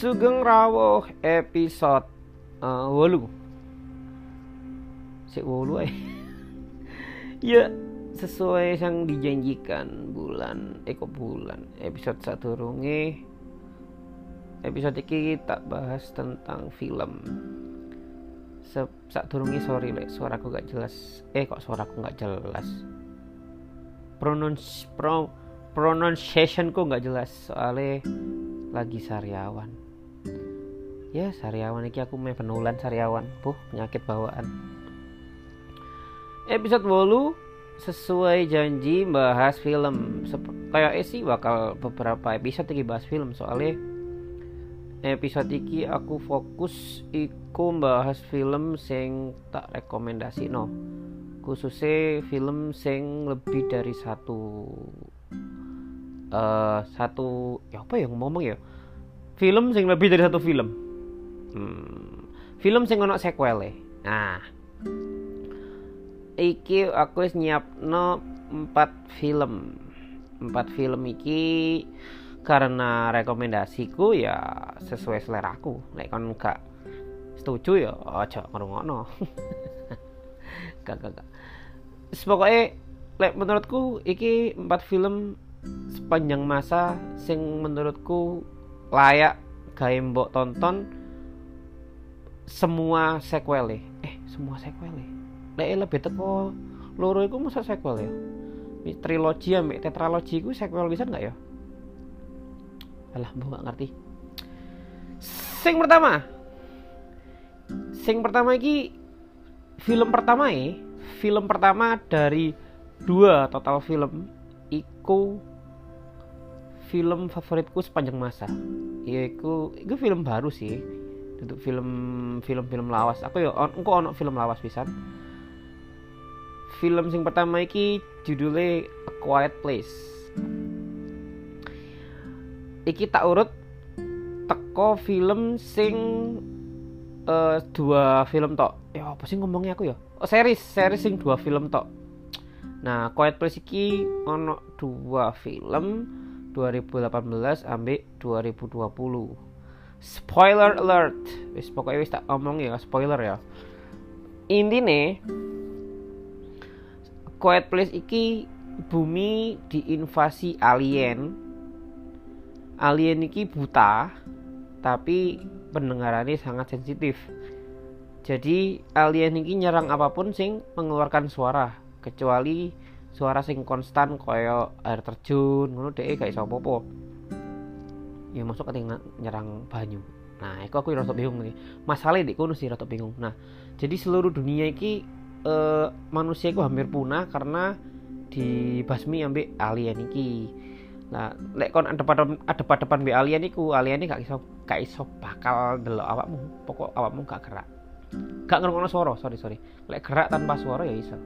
Sugeng Rawuh episode uh, wolu. Sik wolu ae. ya sesuai yang dijanjikan bulan eh kok bulan? Episode satu runge. Episode ini tak bahas tentang film. Se sak durunge sorry lek suaraku gak jelas. Eh kok suaraku gak jelas? Pronounce pro pronunciationku gak jelas soalnya lagi sariawan ya sariawan ini aku main penulan sariawan. Puh penyakit bawaan. Episode bolu sesuai janji bahas film. Kayak sih bakal beberapa episode ini bahas film. Soalnya episode ini aku fokus iku bahas film sing tak rekomendasi no khususnya film sing lebih dari satu uh, satu ya apa yang ngomong ya film sing lebih dari satu film. Hmm, film sing ono sequel nah. Iki aku wis nyiapno empat film. Empat film iki karena rekomendasiku ya sesuai selera aku. Nek kon gak setuju ya aja ngrungokno. Gak gak gak. Pokoknya lek menurutku iki empat film sepanjang masa sing menurutku layak gawe mbok tonton semua sequel eh semua sequel lek lebih teko loro iku masa sequel ya? Trilogi ya tetralogi iku sequel bisa nggak ya? Alah mbok gak ngerti. Sing pertama. Sing pertama iki film pertama ya film pertama dari dua total film iku film favoritku sepanjang masa. Yaitu itu film baru sih. Untuk film film film lawas. Aku ya on, engko ono film lawas pisan. Film sing pertama iki judulnya A Quiet Place. Iki tak urut teko film sing uh, dua film tok. Ya apa sih ngomongnya aku ya? Oh series series sing dua film tok. Nah Quiet Place iki ono dua film 2018 ambek 2020 spoiler alert. Wis pokoknya wis tak omong ya spoiler ya. Intine Quiet Place iki bumi diinvasi alien. Alien iki buta tapi pendengarannya sangat sensitif. Jadi alien iki nyerang apa pun sing mengeluarkan suara kecuali suara sing konstan koyo air terjun ngono deh gak iso apa-apa. Ya masuk ke nyerang banyu. Nah itu aku rasa bingung nih masalahnya di kono sih rasa bingung. Nah jadi seluruh dunia ini uh, manusia itu hampir punah karena dibasmi ambek alien iki. Nah lek kon ada pada ada pada depan be alien iku alien gak iso gak iso bakal delok awakmu. Pokok awakmu gak gerak. Gak ngrungokno suara sorry sorry. Lek gerak tanpa suara ya iso.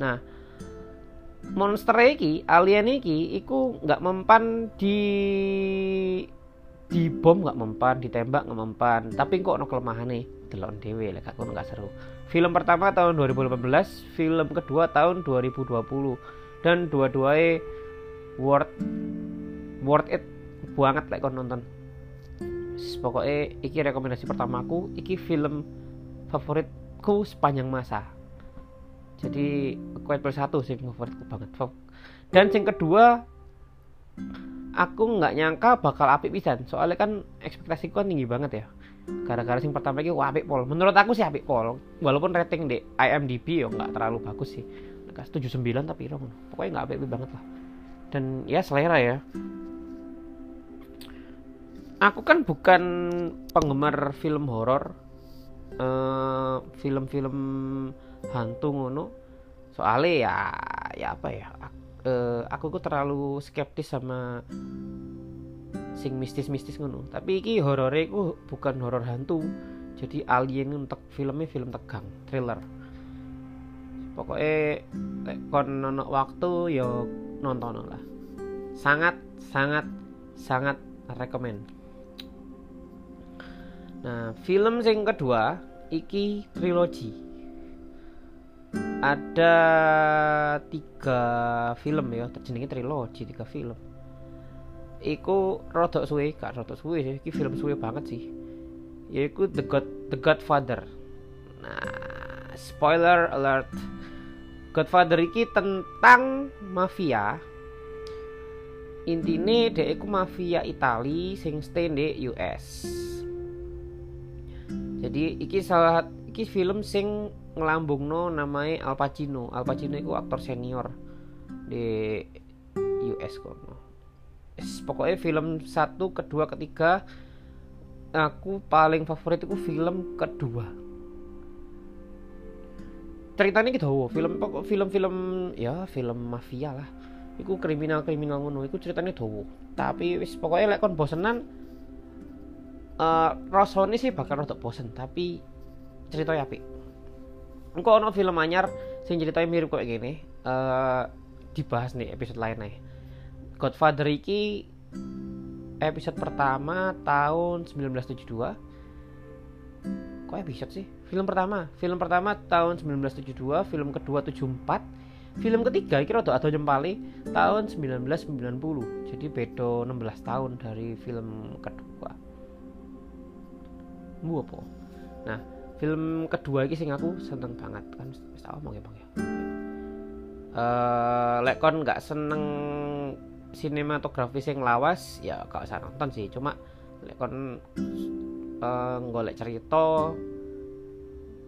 Nah monster iki alien iki iku nggak mempan di di bom nggak mempan ditembak nggak mempan. Tapi kok no kelemahan nih delon dewe lah aku nggak seru. Film pertama tahun 2018 film kedua tahun 2020 dan dua-duanya worth worth it banget lah like, nonton. Pokoknya iki rekomendasi pertamaku iki film favoritku sepanjang masa jadi Quiet Place satu sih favoritku banget. Dan yang kedua aku nggak nyangka bakal apik pisan. Soalnya kan ekspektasiku kan tinggi banget ya. Gara-gara sing pertama wah apik pol. Menurut aku sih apik pol. Walaupun rating di IMDb ya nggak terlalu bagus sih. Tujuh sembilan tapi rom pokoknya nggak apik banget lah. Dan ya selera ya. Aku kan bukan penggemar film horor. Uh, film-film hantu ngono. Soalnya ya ya apa ya uh, aku tuh terlalu skeptis sama sing mistis-mistis ngono. Tapi iki horornya ku bukan horor hantu. Jadi alien untuk filmnya film tegang thriller. Pokoknya kon nono waktu yo nonton lah. Sangat sangat sangat rekomend nah film sing kedua iki trilogi ada tiga film ya terjenenge trilogi tiga film. Iku rodok suwe gak rodok suwe sih. Iki film suwe banget sih. Yaiku The God The Godfather. Nah spoiler alert. Godfather iki tentang mafia. Intine dek iku mafia Itali sing stay di US jadi iki salah iki film sing ngelambungno namanya Al Pacino. Al Pacino itu aktor senior di US kono. Pokoknya film satu kedua ketiga aku paling favorit itu film kedua. Ceritanya gitu film pokok film-film ya film mafia lah. Iku kriminal kriminal ngono Iku ceritanya dowo tapi wis pokoknya lek kon bosenan uh, rasane sih bakal rada bosen tapi ceritanya apik engko ono film anyar sing ceritanya mirip kayak gini uh, dibahas nih episode lain nih. Godfather iki episode pertama tahun 1972 kok episode sih? Film pertama. Film pertama tahun 1972 film kedua 74 film ketiga kira tuh atau jempali tahun 1990 jadi beda 16 tahun dari film kedua. Bu apa? Nah film kedua ini sing aku seneng banget. Kan wis ngomong ya bang ya. Uh, lek kon nggak seneng sinematografis yang lawas ya gak usah nonton sih. Cuma lek kon uh, golek cerita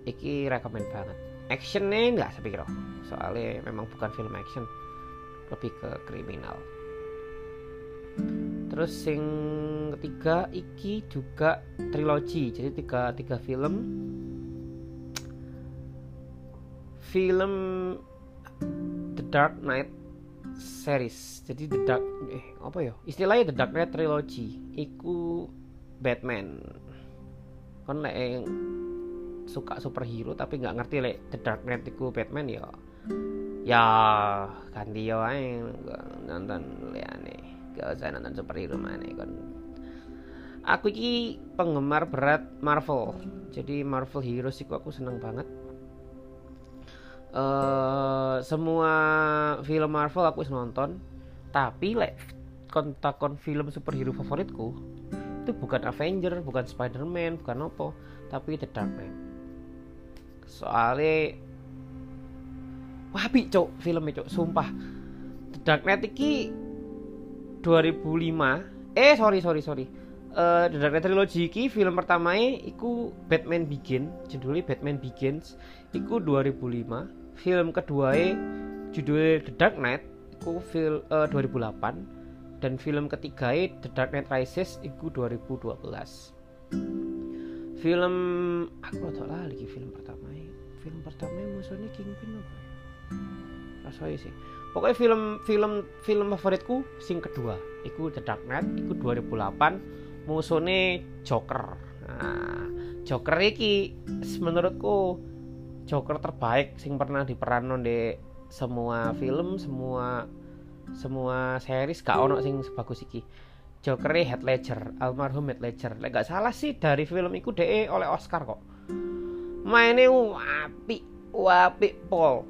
iki rekomend banget. Actionnya nggak sepiro. Soalnya memang bukan film action. Lebih ke kriminal terus sing ketiga iki juga trilogi. Jadi tiga tiga film. Film The Dark Knight series. Jadi The Dark eh apa ya? Istilahnya The Dark Knight Trilogy iku Batman. Kan lek yang suka superhero tapi nggak ngerti lek The Dark Knight iku Batman ya ya ganti yo ae nonton liane gak usah nonton superhero mana kan aku iki penggemar berat Marvel. Jadi Marvel Heroes iku aku seneng banget. Uh, semua film Marvel aku nonton. Tapi like kontakon film superhero favoritku itu bukan Avenger bukan Spider-Man bukan apa tapi The Dark Knight soalnya wabi cok filmnya cok sumpah. The Dark Knight iki 2005 eh sorry sorry sorry. Uh, The Dark Knight Trilogy iki film pertamanya iku Batman Begins. Judulnya Batman Begins. Iku 2005 film kedua judulnya The Dark Knight itu film uh, 2008 dan film ketiga The Dark Knight Rises itu 2012 film aku udah lagi film pertama film pertama musuhnya Kingpin apa ya? Rasanya sih pokoknya film film film favoritku sing kedua. Itu The Dark Knight itu 2008 musuhnya Joker. Nah Joker iki menurutku Joker terbaik sing pernah diperan di semua film semua semua series. Gak ono sing sebagus iki. Joker Heath Ledger almarhum Heath Ledger. Lek gak salah sih dari film itu de oleh Oscar kok. Mainnya wapi wapi Paul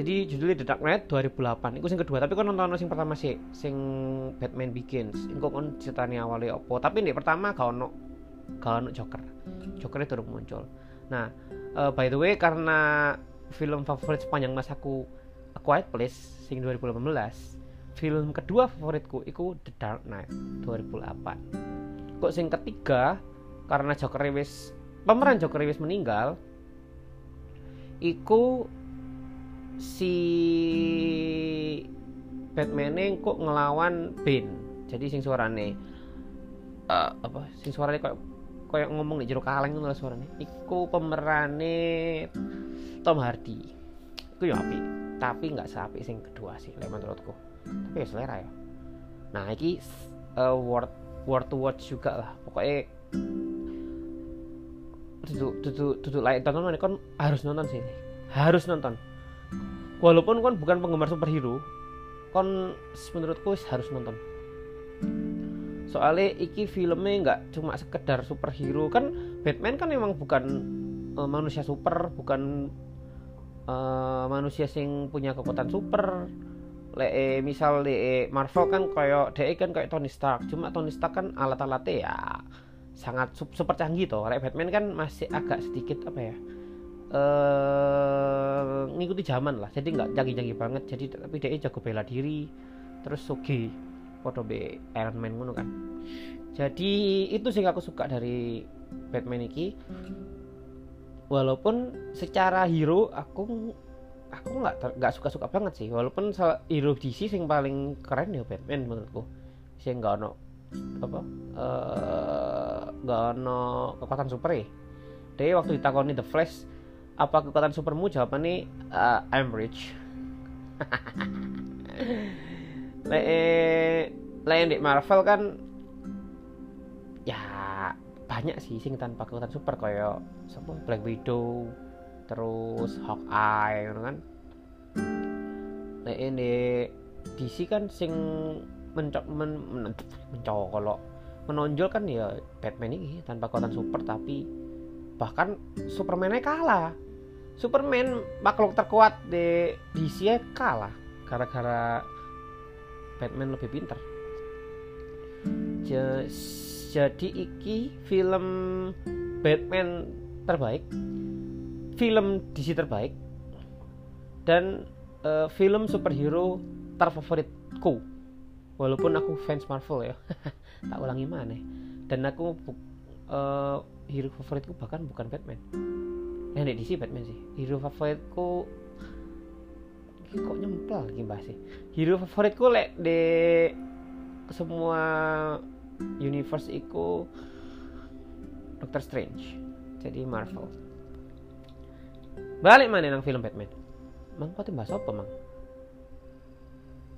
jadi judulnya The Dark Knight 2008 itu sing kedua tapi kan nonton sing pertama sih sing Batman Begins. Itu kan ceritanya awalnya opo. Tapi nih pertama gak ono gak ono Joker. Joker itu muncul. Nah uh, by the way karena film favorit sepanjang masaku A Quiet Place sing 2018 film kedua favoritku itu The Dark Knight 2008 kok sing ketiga karena Joker wis pemeran Joker wis meninggal iku si Batman kok ngelawan Bane. Jadi sing suarane uh, apa sing suarane kayak ngomong di jero kaleng ngono suarane. Iku pemerane Tom Hardy. Itu ya api tapi nggak seapi sing kedua sih lek menurutku. Tapi ya selera ya. Nah iki uh, worth worth to watch juga lah. Pokoknya tutup tutup tutup lain tonton kan harus nonton sih. Harus nonton walaupun kan bukan penggemar superhero kon menurutku harus nonton. Soalnya iki filmnya nggak cuma sekedar superhero. Kan Batman kan emang bukan uh, manusia super bukan uh, manusia sing punya kekuatan super. Le eh, misal de Marvel kan koyo de kan kayak Tony Stark. Cuma Tony Stark kan alat-alatnya ya sangat super canggih toh. Kayak Batman kan masih agak sedikit apa ya eh ngikuti zaman lah. Jadi nggak canggih-canggih banget. Jadi tapi dia jago bela diri terus sugi foto be Iron Man ngono kan. Jadi itu sih aku suka dari Batman ini walaupun secara hero aku aku nggak nggak suka suka banget sih. Walaupun hero DC yang paling keren ya Batman menurutku. Sih nggak ono apa eh, nggak uh, ono kekuatan super ya. Dia waktu ditakoni The Flash apa kekuatan supermu? Jawabannya uh, I'm rich. Lain di Marvel kan ya banyak sih sing tanpa kekuatan super kayak Black Widow terus Hawkeye gitu kan. Nah ini DC kan sing mencok men, men, mencok kalau menonjol kan ya Batman ini tanpa kekuatan super tapi bahkan Superman kalah Superman makhluk terkuat di DC kalah gara-gara Batman lebih pintar jadi iki film Batman terbaik film DC terbaik dan uh, film superhero terfavoritku. Walaupun aku fans Marvel ya tak ulangi mana. Dan aku uh, hero favoritku bahkan bukan Batman yang di DC Batman sih. Hero favoritku kok nyempel gimana sih? Hero favoritku lek de semua universe itu Doctor Strange. Jadi Marvel. Balik mana nang film Batman. Mang kau bahas apa mang?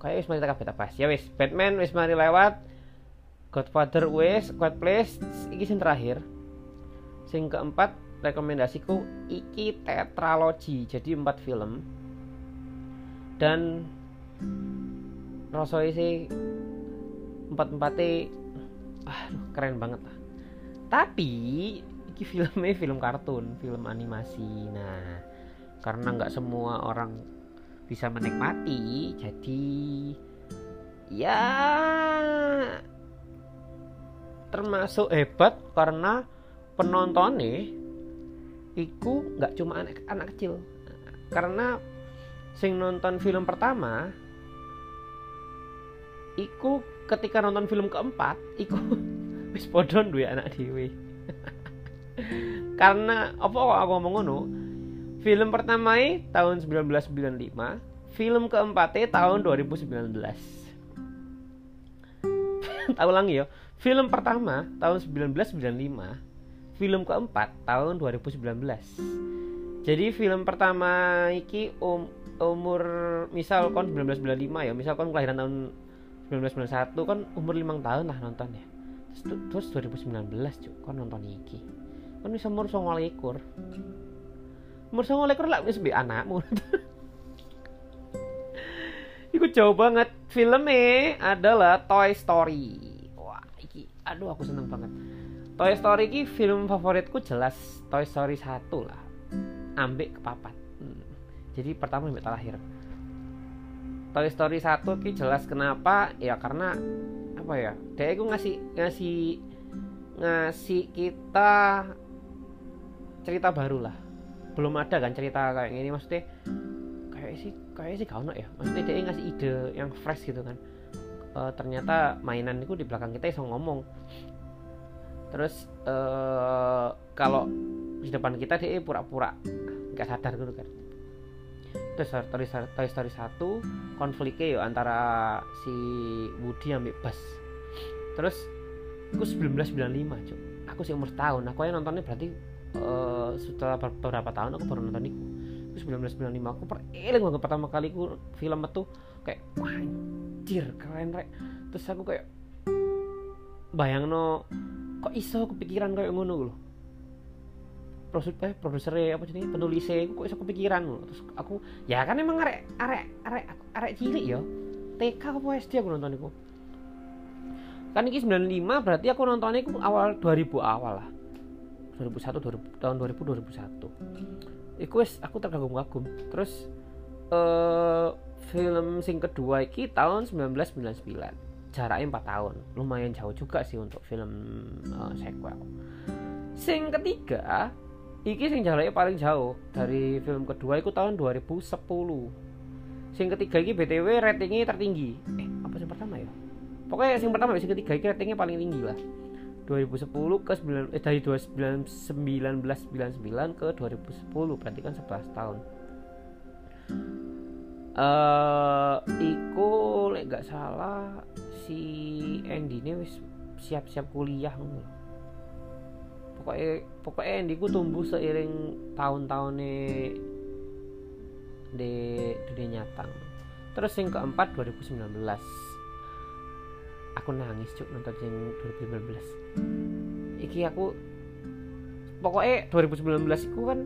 Kayak wis mari tak pas ya wis Batman wis mari lewat. Godfather wis Quiet Place iki sing terakhir. Sing keempat rekomendasiku iki tetralogi jadi empat film. Dan rasanya sih empat empatnya ah keren banget lah. Tapi iki filmnya film kartun film animasi. Nah karena nggak semua orang bisa menikmati jadi ya termasuk hebat karena penontonnya itu nggak cuma anak anak kecil. Karena sing nonton film pertama iku ketika nonton film keempat iku wis podon dua anak dewi karena apa aku ngomong ngono? Film pertama ini tahun 1995, film keempatnya tahun 2019. Tahu lagi ya, film pertama tahun 1995, film keempat tahun 2019. Jadi film pertama iki um, umur misal kon 1995 ya, misal kon kelahiran tahun 1991 kan umur 5 tahun lah nonton ya. Terus, terus 2019 cuk kon nonton iki. Kon bisa umur 29 umur sama lekor lah wis anakmu Iku jauh banget filmnya adalah Toy Story wah iki aduh aku seneng banget Toy Story iki film favoritku jelas Toy Story 1 lah. Ambek kepapat. Hmm. jadi pertama ambek terakhir. Toy Story 1 ki jelas kenapa? Ya karena apa ya? Dia itu ngasih ngasih ngasih kita cerita baru lah. Belum ada kan cerita kayak gini maksudnya kayak sih kayak sih kau ya. Maksudnya dia ngasih ide yang fresh gitu kan. Uh, ternyata mainan itu di belakang kita bisa ngomong terus uh, kalau di depan kita dia pura-pura nggak sadar gitu kan. Terus Toy Story, Toy Story 1 konfliknya ya antara si Woody ambil Buzz terus aku 1995 cuy aku sih umur tahun aku yang nontonnya berarti uh, setelah beberapa tahun aku baru nonton itu. Itu 1995 aku pereling banget pertama kali aku film itu. Kayak wah anjir keren rek. Terus aku kayak bayang no kok iso kepikiran kayak ngono loh produser eh produser apa penulisnya aku kok iso kepikiran loh terus aku ya kan emang arek arek arek arek cilik ya. TK apa SD aku nonton itu kan ini 95 berarti aku nontonnya aku awal 2000 awal lah. 2001 2000, tahun 2000 2001 Iku wes aku terkagum-kagum terus uh, film sing kedua iki tahun 1999 jaraknya 4 tahun. Lumayan jauh juga sih untuk film uh, sequel. Sing ketiga iki sing jaraknya paling jauh dari film kedua itu tahun 2010 sing ketiga iki btw ratingnya tertinggi. Eh apa sing pertama ya? Pokoknya sing pertama sing ketiga iki ratingnya paling tinggi lah. 2010 ke 9 eh dari 1999 ke 2010 berarti kan 11 tahun. Eh uh, iku lek salah si Andy ini wis siap-siap kuliah pokoknya pokoknya Andy ku tumbuh seiring tahun-tahunnya di dunia nyata terus yang keempat 2019 aku nangis cuk nonton yang 2019 iki aku pokoknya 2019 itu kan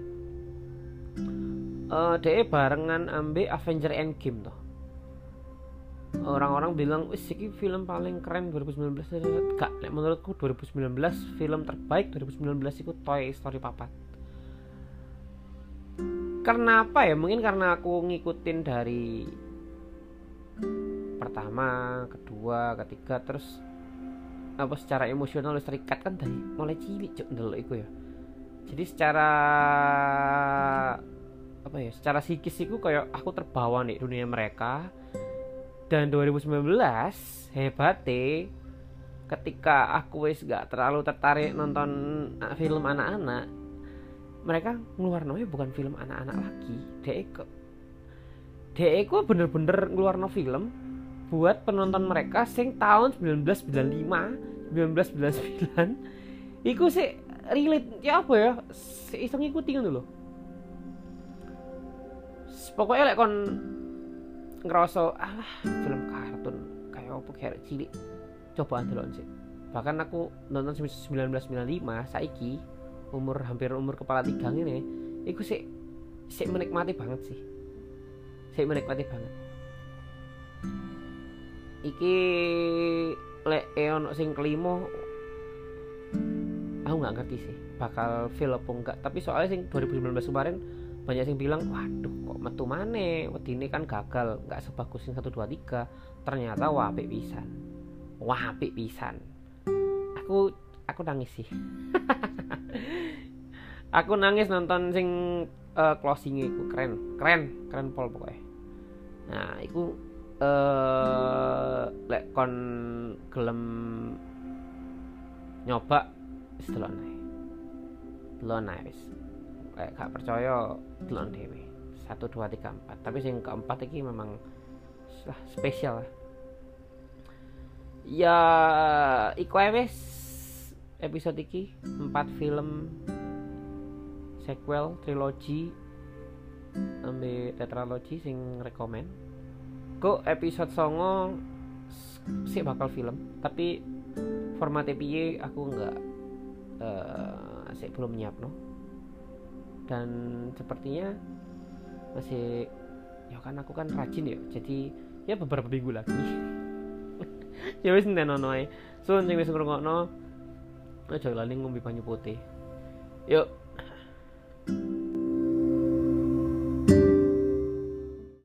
uh, dia barengan ambil Avenger Endgame tuh orang-orang bilang wis film paling keren 2019 gak menurutku 2019 film terbaik 2019 itu Toy Story papat. Karena apa ya? Mungkin karena aku ngikutin dari pertama kedua ketiga terus apa secara emosional terikat kan dari mulai cilik cok dulu itu ya. Jadi secara apa ya secara psikis itu kayak aku terbawa nih dunia mereka dan 2019 hebat deh ketika aku wis gak terlalu tertarik nonton film anak-anak mereka ngeluar noe bukan film anak-anak lagi. Dek dek bener-bener ngeluar no film buat penonton mereka sing tahun 1995 1999 iku sih relate ya apa ya iseng ngikuti dulu pokoknya lek kon ngerasa alah film kartun kayak apa kayak cilik coba ndelok sih bahkan aku nonton 1995 saiki umur hampir umur kepala tiga ini iku sih sih menikmati banget sih. Sih menikmati banget. Iki lek eon sing kelimo aku nggak ngerti sih bakal film apa enggak tapi soalnya sing 2019 kemarin banyak yang bilang waduh kok metu mana ini kan gagal nggak sebagus yang satu dua tiga. Ternyata wapik pisan. Wapik pisan. Aku aku nangis sih. Aku nangis nonton sing uh, closing itu keren keren keren pol pokoknya nah itu uh, lek kon gelem nyoba setelah naik lo naik kayak gak percaya delon dewi. Satu dua tiga empat. Tapi yang keempat ini memang lah spesial lah. Ya iku wes episode iki empat film sequel trilogi ambil tetralogi sing rekomend kok episode songo sih bakal film tapi formatnya piye aku nggak uh, sih belum nyiap no dan sepertinya masih ya kan aku kan rajin ya jadi ya beberapa minggu lagi. Ya wis nenteno noe so sing wis ngrungokno aja lali ngombe banyu putih. Yuk